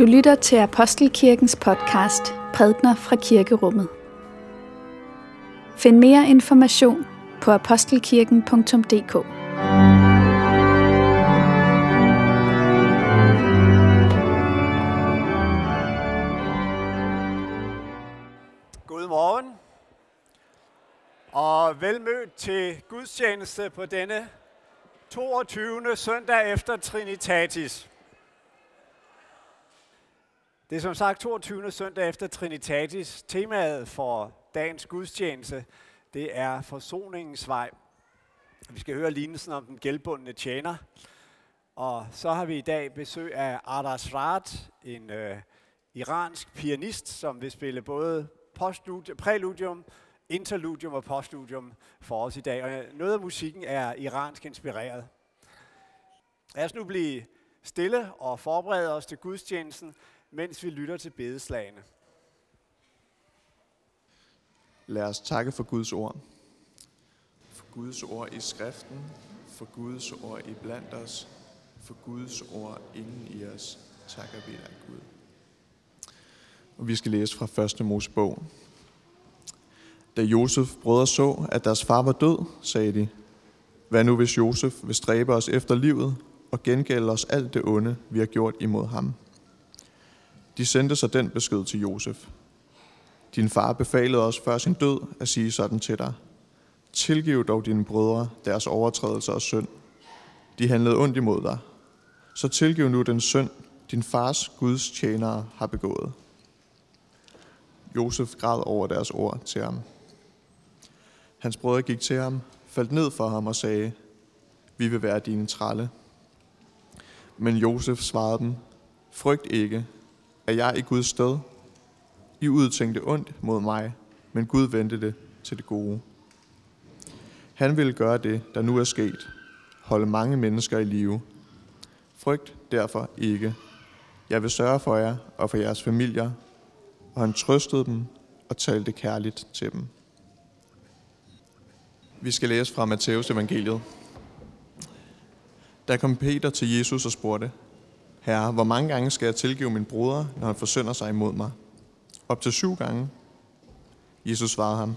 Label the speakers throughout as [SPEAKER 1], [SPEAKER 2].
[SPEAKER 1] Du lytter til Apostelkirkens podcast Prædner fra Kirkerummet. Find mere information på apostelkirken.dk.
[SPEAKER 2] God morgen og velmødt til gudstjeneste på denne 22. søndag efter Trinitatis. Det er som sagt 22. søndag efter Trinitatis. Temaet for dagens gudstjeneste, det er forsoningens vej. Vi skal høre lignelsen om den gældbundne tjener. Og så har vi i dag besøg af Ardas Raat, en øh, iransk pianist, som vil spille både postludium, præludium, interludium og postludium for os i dag. Og øh, noget af musikken er iransk inspireret. Lad os nu blive stille og forberede os til gudstjenesten, mens vi lytter til bedeslagene.
[SPEAKER 3] Lad os takke for Guds ord. For Guds ord i skriften, for Guds ord i blandt os, for Guds ord inden i os, takker vi dig, Gud. Og vi skal læse fra første Mosebog. Da Josef brødre så, at deres far var død, sagde de, hvad nu hvis Josef vil stræbe os efter livet og gengælde os alt det onde, vi har gjort imod ham? De sendte så den besked til Josef. Din far befalede os før sin død at sige sådan til dig. Tilgiv dog dine brødre deres overtrædelser og synd. De handlede ondt imod dig. Så tilgiv nu den synd, din fars Guds tjenere har begået. Josef græd over deres ord til ham. Hans brødre gik til ham, faldt ned for ham og sagde, vi vil være dine tralle. Men Josef svarede dem, frygt ikke, er jeg i Guds sted. I udtænkte ondt mod mig, men Gud vendte det til det gode. Han vil gøre det, der nu er sket, holde mange mennesker i live. Frygt derfor ikke. Jeg vil sørge for jer og for jeres familier. Og han trøstede dem og talte kærligt til dem. Vi skal læse fra Matteus evangeliet. Der kom Peter til Jesus og spurgte, Herre, hvor mange gange skal jeg tilgive min bror, når han forsønder sig imod mig? Op til syv gange. Jesus svarede ham,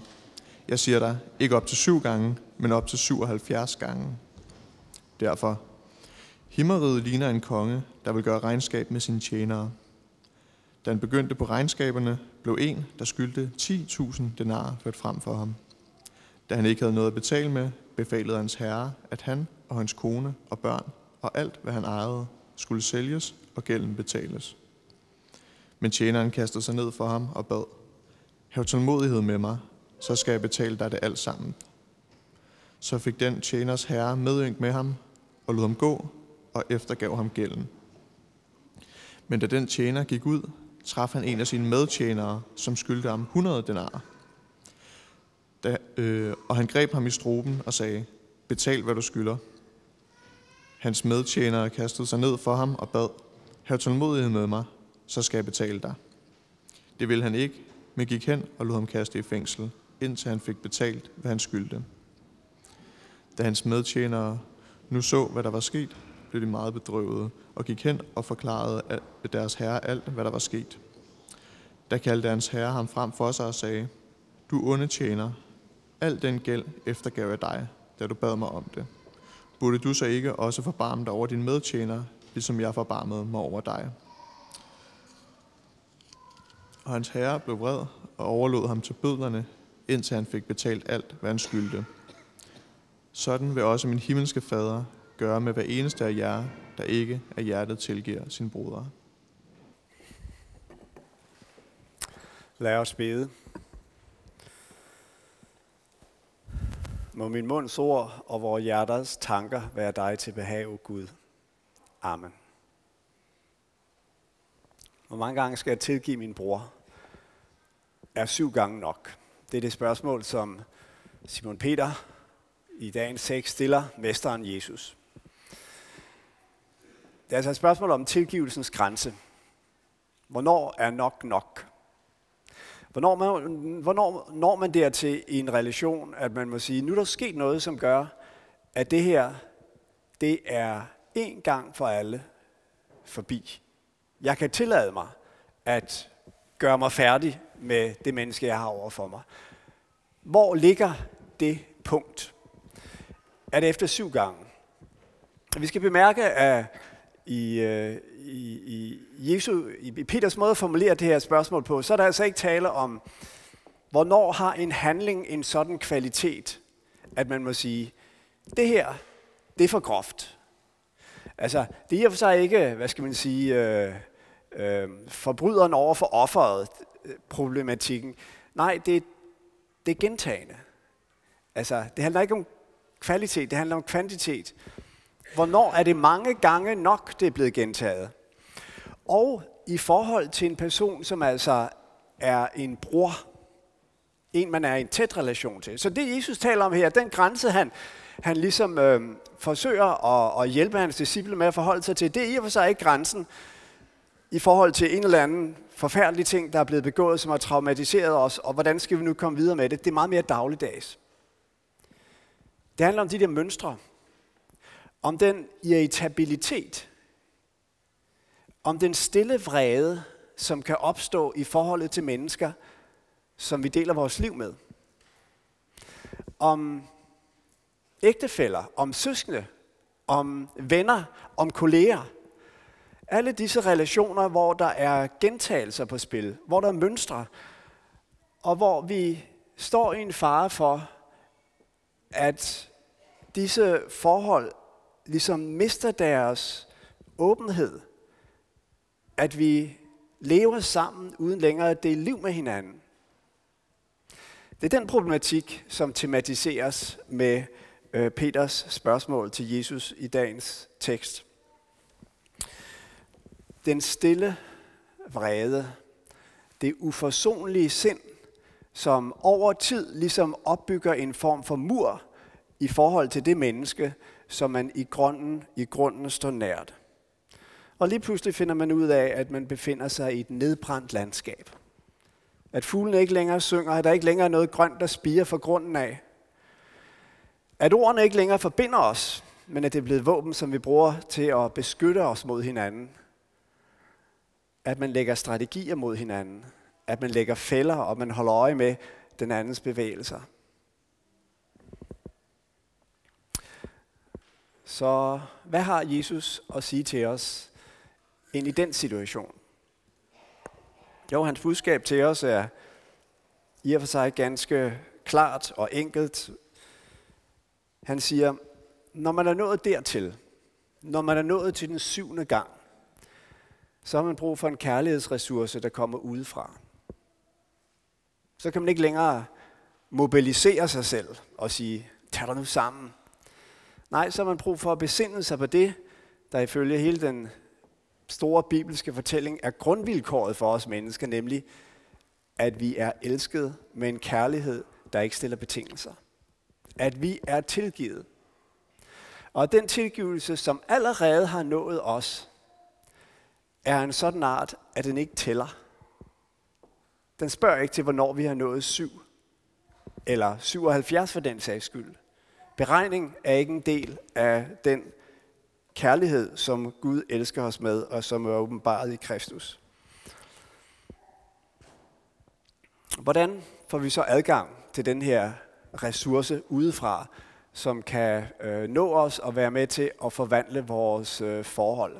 [SPEAKER 3] jeg siger dig, ikke op til syv gange, men op til 77 gange. Derfor, himmeriget ligner en konge, der vil gøre regnskab med sine tjenere. Da han begyndte på regnskaberne, blev en, der skyldte 10.000 denarer, ført frem for ham. Da han ikke havde noget at betale med, befalede hans herre, at han og hans kone og børn og alt, hvad han ejede, skulle sælges og gælden betales. Men tjeneren kastede sig ned for ham og bad, Hav tålmodighed med mig, så skal jeg betale dig det alt sammen. Så fik den tjeners herre medynk med ham og lod ham gå og eftergav ham gælden. Men da den tjener gik ud, traf han en af sine medtjenere, som skyldte ham 100 denarer. Da, øh, og han greb ham i struben og sagde, betal hvad du skylder. Hans medtjenere kastede sig ned for ham og bad, Hav tålmodighed med mig, så skal jeg betale dig. Det ville han ikke, men gik hen og lod ham kaste i fængsel, indtil han fik betalt, hvad han skyldte. Da hans medtjenere nu så, hvad der var sket, blev de meget bedrøvede og gik hen og forklarede deres herre alt, hvad der var sket. Da kaldte hans herre ham frem for sig og sagde, Du onde tjener, al den gæld eftergav jeg dig, da du bad mig om det burde du så ikke også forbarme dig over din medtjener, ligesom jeg forbarmede mig over dig? Og hans herre blev vred og overlod ham til bødlerne, indtil han fik betalt alt, hvad han skyldte. Sådan vil også min himmelske fader gøre med hver eneste af jer, der ikke af hjertet tilgiver sin broder.
[SPEAKER 2] Lad os bede. Må min munds ord og vores hjerters tanker være dig til behag, Gud. Amen. Hvor mange gange skal jeg tilgive min bror? Er syv gange nok? Det er det spørgsmål, som Simon Peter i dagens tekst stiller mesteren Jesus. Det er altså et spørgsmål om tilgivelsens grænse. Hvornår er nok nok? Hvornår, man, hvornår når man dertil i en relation, at man må sige, nu er der sket noget, som gør, at det her, det er en gang for alle forbi. jeg kan tillade mig at gøre mig færdig med det menneske, jeg har over for mig. Hvor ligger det punkt? Er det efter syv gange? Vi skal bemærke, at i, øh, i, i, Jesu, i Peters måde at formulere det her spørgsmål på, så er der altså ikke tale om, hvornår har en handling en sådan kvalitet, at man må sige, det her, det er for groft. Altså, det er i og for sig ikke, hvad skal man sige, øh, øh, forbryderen over for offeret, øh, problematikken. Nej, det, det er gentagende. Altså, det handler ikke om kvalitet, det handler om kvantitet. Hvornår er det mange gange nok, det er blevet gentaget? Og i forhold til en person, som altså er en bror, en man er i en tæt relation til. Så det Jesus taler om her, den grænse han, han ligesom øh, forsøger at, at hjælpe hans disciple med at forholde sig til, det er i og for sig ikke grænsen i forhold til en eller anden forfærdelig ting, der er blevet begået, som har traumatiseret os, og hvordan skal vi nu komme videre med det? Det er meget mere dagligdags. Det handler om de der mønstre, om den irritabilitet, om den stille vrede, som kan opstå i forholdet til mennesker, som vi deler vores liv med. Om ægtefæller, om søskende, om venner, om kolleger. Alle disse relationer, hvor der er gentagelser på spil, hvor der er mønstre, og hvor vi står i en fare for, at disse forhold ligesom mister deres åbenhed, at vi lever sammen uden længere at dele liv med hinanden. Det er den problematik, som tematiseres med øh, Peters spørgsmål til Jesus i dagens tekst. Den stille vrede, det uforsonlige sind, som over tid ligesom opbygger en form for mur i forhold til det menneske, som man i grunden, i grunden står nært. Og lige pludselig finder man ud af, at man befinder sig i et nedbrændt landskab. At fuglene ikke længere synger, at der ikke længere er noget grønt, der spiger fra grunden af. At ordene ikke længere forbinder os, men at det er blevet våben, som vi bruger til at beskytte os mod hinanden. At man lægger strategier mod hinanden. At man lægger fælder, og man holder øje med den andens bevægelser. Så hvad har Jesus at sige til os ind i den situation? Jo, hans budskab til os er i og for sig ganske klart og enkelt. Han siger, når man er nået dertil, når man er nået til den syvende gang, så har man brug for en kærlighedsressource, der kommer udefra. Så kan man ikke længere mobilisere sig selv og sige, tag dig nu sammen. Nej, så har man brug for at besinde sig på det, der ifølge hele den store bibelske fortælling er grundvilkåret for os mennesker, nemlig at vi er elsket med en kærlighed, der ikke stiller betingelser. At vi er tilgivet. Og den tilgivelse, som allerede har nået os, er en sådan art, at den ikke tæller. Den spørger ikke til, hvornår vi har nået syv, eller 77 for den sags skyld. Beregning er ikke en del af den kærlighed, som Gud elsker os med, og som er åbenbaret i Kristus. Hvordan får vi så adgang til den her ressource udefra, som kan øh, nå os og være med til at forvandle vores øh, forhold?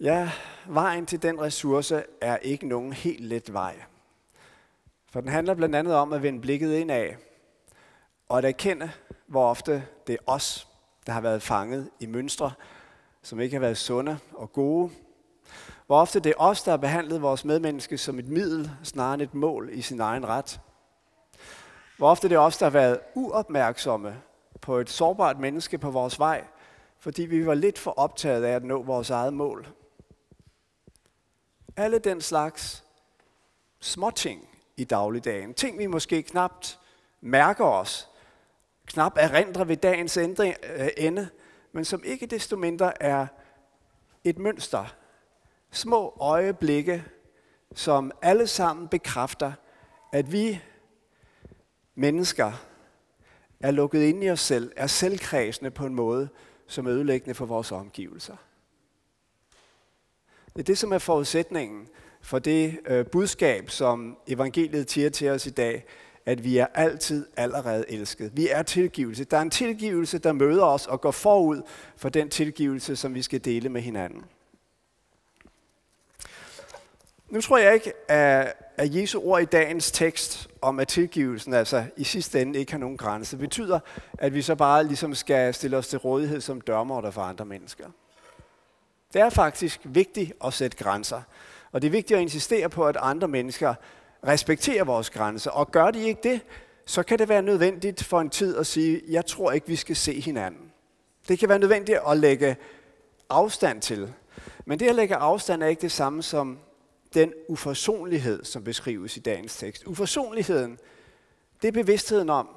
[SPEAKER 2] Ja, vejen til den ressource er ikke nogen helt let vej. For den handler blandt andet om at vende blikket indad og at erkende, hvor ofte det er os, der har været fanget i mønstre, som ikke har været sunde og gode. Hvor ofte det er os, der har behandlet vores medmenneske som et middel, snarere end et mål i sin egen ret. Hvor ofte det er os, der har været uopmærksomme på et sårbart menneske på vores vej, fordi vi var lidt for optaget af at nå vores eget mål. Alle den slags småting i dagligdagen, ting vi måske knapt mærker os, knap erindrer ved dagens ændring, øh, ende, men som ikke desto mindre er et mønster. Små øjeblikke, som alle sammen bekræfter, at vi mennesker er lukket ind i os selv, er selvkredsende på en måde, som er ødelæggende for vores omgivelser. Det er det, som er forudsætningen for det øh, budskab, som evangeliet siger til os i dag, at vi er altid allerede elsket. Vi er tilgivelse. Der er en tilgivelse, der møder os og går forud for den tilgivelse, som vi skal dele med hinanden. Nu tror jeg ikke, at, at Jesu ord i dagens tekst om, at tilgivelsen altså i sidste ende ikke har nogen grænse, betyder, at vi så bare ligesom skal stille os til rådighed som dørmårder for andre mennesker. Det er faktisk vigtigt at sætte grænser. Og det er vigtigt at insistere på, at andre mennesker respekterer vores grænser. Og gør de ikke det, så kan det være nødvendigt for en tid at sige, jeg tror ikke, vi skal se hinanden. Det kan være nødvendigt at lægge afstand til. Men det at lægge afstand er ikke det samme som den uforsonlighed, som beskrives i dagens tekst. Uforsonligheden, det er bevidstheden om,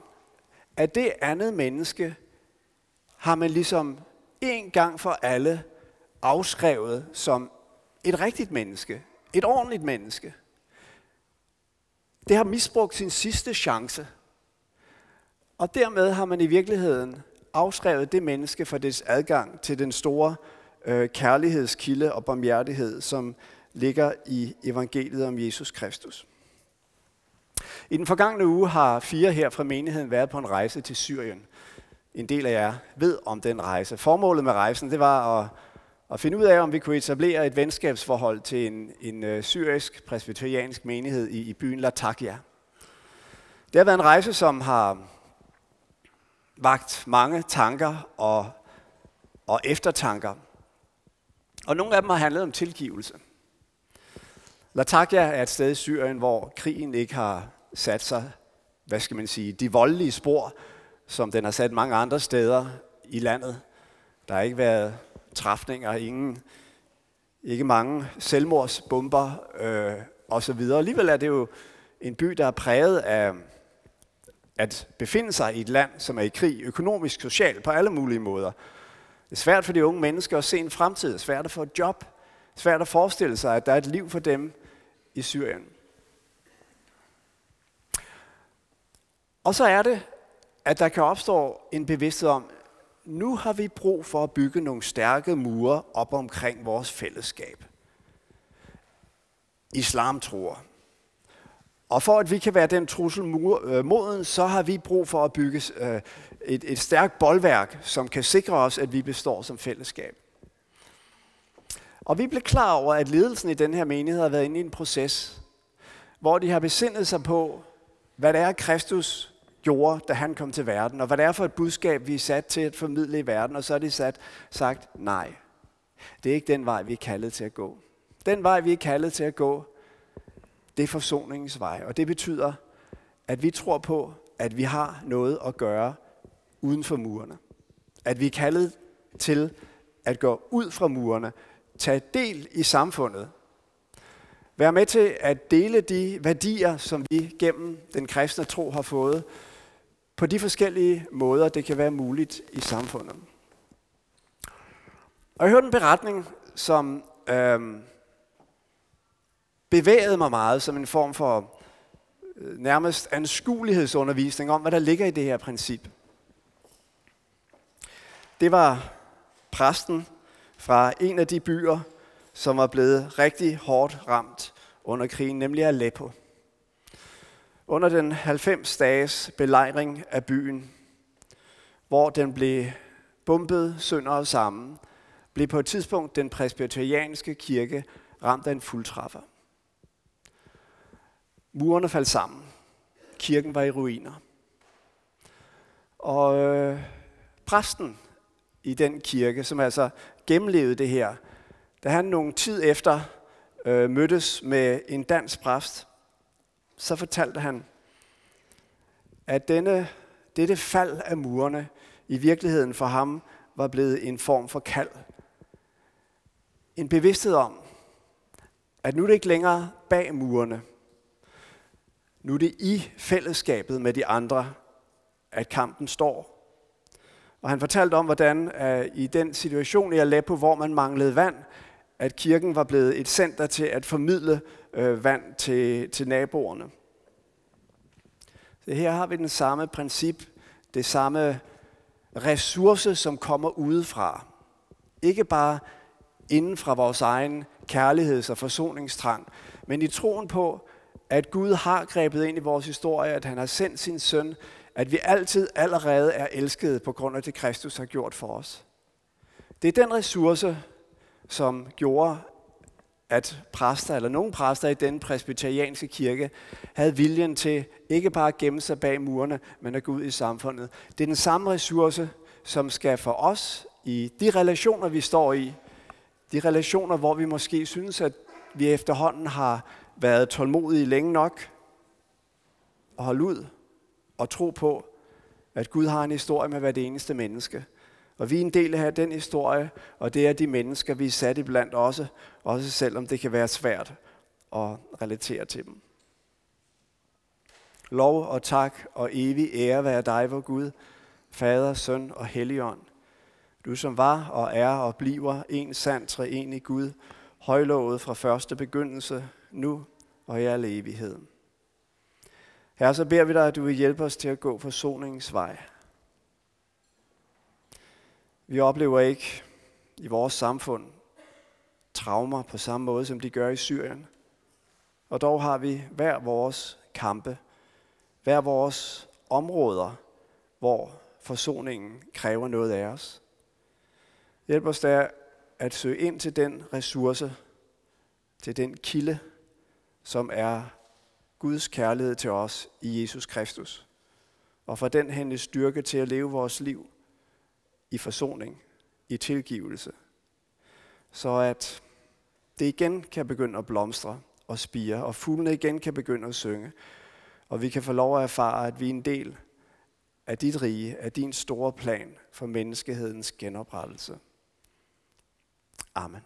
[SPEAKER 2] at det andet menneske har man ligesom en gang for alle afskrevet som et rigtigt menneske, et ordentligt menneske. Det har misbrugt sin sidste chance. Og dermed har man i virkeligheden afskrevet det menneske for dets adgang til den store øh, kærlighedskilde og barmhjertighed, som ligger i evangeliet om Jesus Kristus. I den forgangne uge har fire her fra menigheden været på en rejse til Syrien. En del af jer ved om den rejse. Formålet med rejsen det var at, og finde ud af, om vi kunne etablere et venskabsforhold til en, en øh, syrisk presbyteriansk menighed i, i byen Latakia. Det har været en rejse, som har vagt mange tanker og, og eftertanker. Og nogle af dem har handlet om tilgivelse. Latakia er et sted i Syrien, hvor krigen ikke har sat sig, hvad skal man sige, de voldelige spor, som den har sat mange andre steder i landet. Der har ikke været træfninger, ingen, ikke mange selvmordsbomber øh, osv. Alligevel er det jo en by, der er præget af at befinde sig i et land, som er i krig, økonomisk, socialt, på alle mulige måder. Det er svært for de unge mennesker at se en fremtid, det er svært at få et job, svært at forestille sig, at der er et liv for dem i Syrien. Og så er det, at der kan opstå en bevidsthed om, nu har vi brug for at bygge nogle stærke mure op omkring vores fællesskab. Islam tror. Og for at vi kan være den trussel øh, moden, så har vi brug for at bygge øh, et, et stærkt boldværk, som kan sikre os, at vi består som fællesskab. Og vi blev klar over, at ledelsen i den her menighed har været inde i en proces, hvor de har besindet sig på, hvad det er, Kristus gjorde, da han kom til verden, og hvad det er for et budskab, vi er sat til at formidle i verden, og så er de sat, sagt, nej, det er ikke den vej, vi er kaldet til at gå. Den vej, vi er kaldet til at gå, det er forsoningens vej, og det betyder, at vi tror på, at vi har noget at gøre uden for murene. At vi er kaldet til at gå ud fra murene, tage del i samfundet. være med til at dele de værdier, som vi gennem den kristne tro har fået, på de forskellige måder, det kan være muligt i samfundet. Og jeg hørte en beretning, som øhm, bevægede mig meget som en form for øh, nærmest anskuelighedsundervisning om, hvad der ligger i det her princip. Det var præsten fra en af de byer, som var blevet rigtig hårdt ramt under krigen, nemlig Aleppo. Under den 90 dages belejring af byen, hvor den blev bumpet sønder og sammen, blev på et tidspunkt den presbyterianske kirke ramt af en fuldtræffer. Murene faldt sammen. Kirken var i ruiner. Og øh, præsten i den kirke, som altså gennemlevede det her, da han nogle tid efter øh, mødtes med en dansk præst, så fortalte han, at denne, dette fald af murene i virkeligheden for ham var blevet en form for kald. En bevidsthed om, at nu er det ikke længere bag murene. Nu er det i fællesskabet med de andre, at kampen står. Og han fortalte om, hvordan at i den situation i Aleppo, hvor man manglede vand, at kirken var blevet et center til at formidle øh, vand til, til naboerne. Så her har vi den samme princip, det samme ressource, som kommer udefra. Ikke bare inden fra vores egen kærligheds- og forsoningstrang, men i troen på, at Gud har grebet ind i vores historie, at han har sendt sin søn, at vi altid allerede er elskede på grund af det, Kristus har gjort for os. Det er den ressource, som gjorde, at præster, eller nogle præster i den presbyterianske kirke, havde viljen til ikke bare at gemme sig bag murene, men at gå ud i samfundet. Det er den samme ressource, som skal for os i de relationer, vi står i, de relationer, hvor vi måske synes, at vi efterhånden har været tålmodige længe nok, og holde ud og tro på, at Gud har en historie med hvert eneste menneske. Og vi er en del af den historie, og det er de mennesker, vi er sat i blandt også, også selvom det kan være svært at relatere til dem. Lov og tak og evig ære være dig, vor Gud, Fader, Søn og Helligånd. Du som var og er og bliver en sand treenig Gud, højlovet fra første begyndelse, nu og i al evighed. Herre, så beder vi dig, at du vil hjælpe os til at gå forsoningens vej. Vi oplever ikke i vores samfund traumer på samme måde, som de gør i Syrien. Og dog har vi hver vores kampe, hver vores områder, hvor forsoningen kræver noget af os. Hjælp os der at søge ind til den ressource, til den kilde, som er Guds kærlighed til os i Jesus Kristus. Og for den hente styrke til at leve vores liv i forsoning, i tilgivelse. Så at det igen kan begynde at blomstre og spire, og fuglene igen kan begynde at synge. Og vi kan få lov at erfare, at vi er en del af dit rige, af din store plan for menneskehedens genoprettelse. Amen.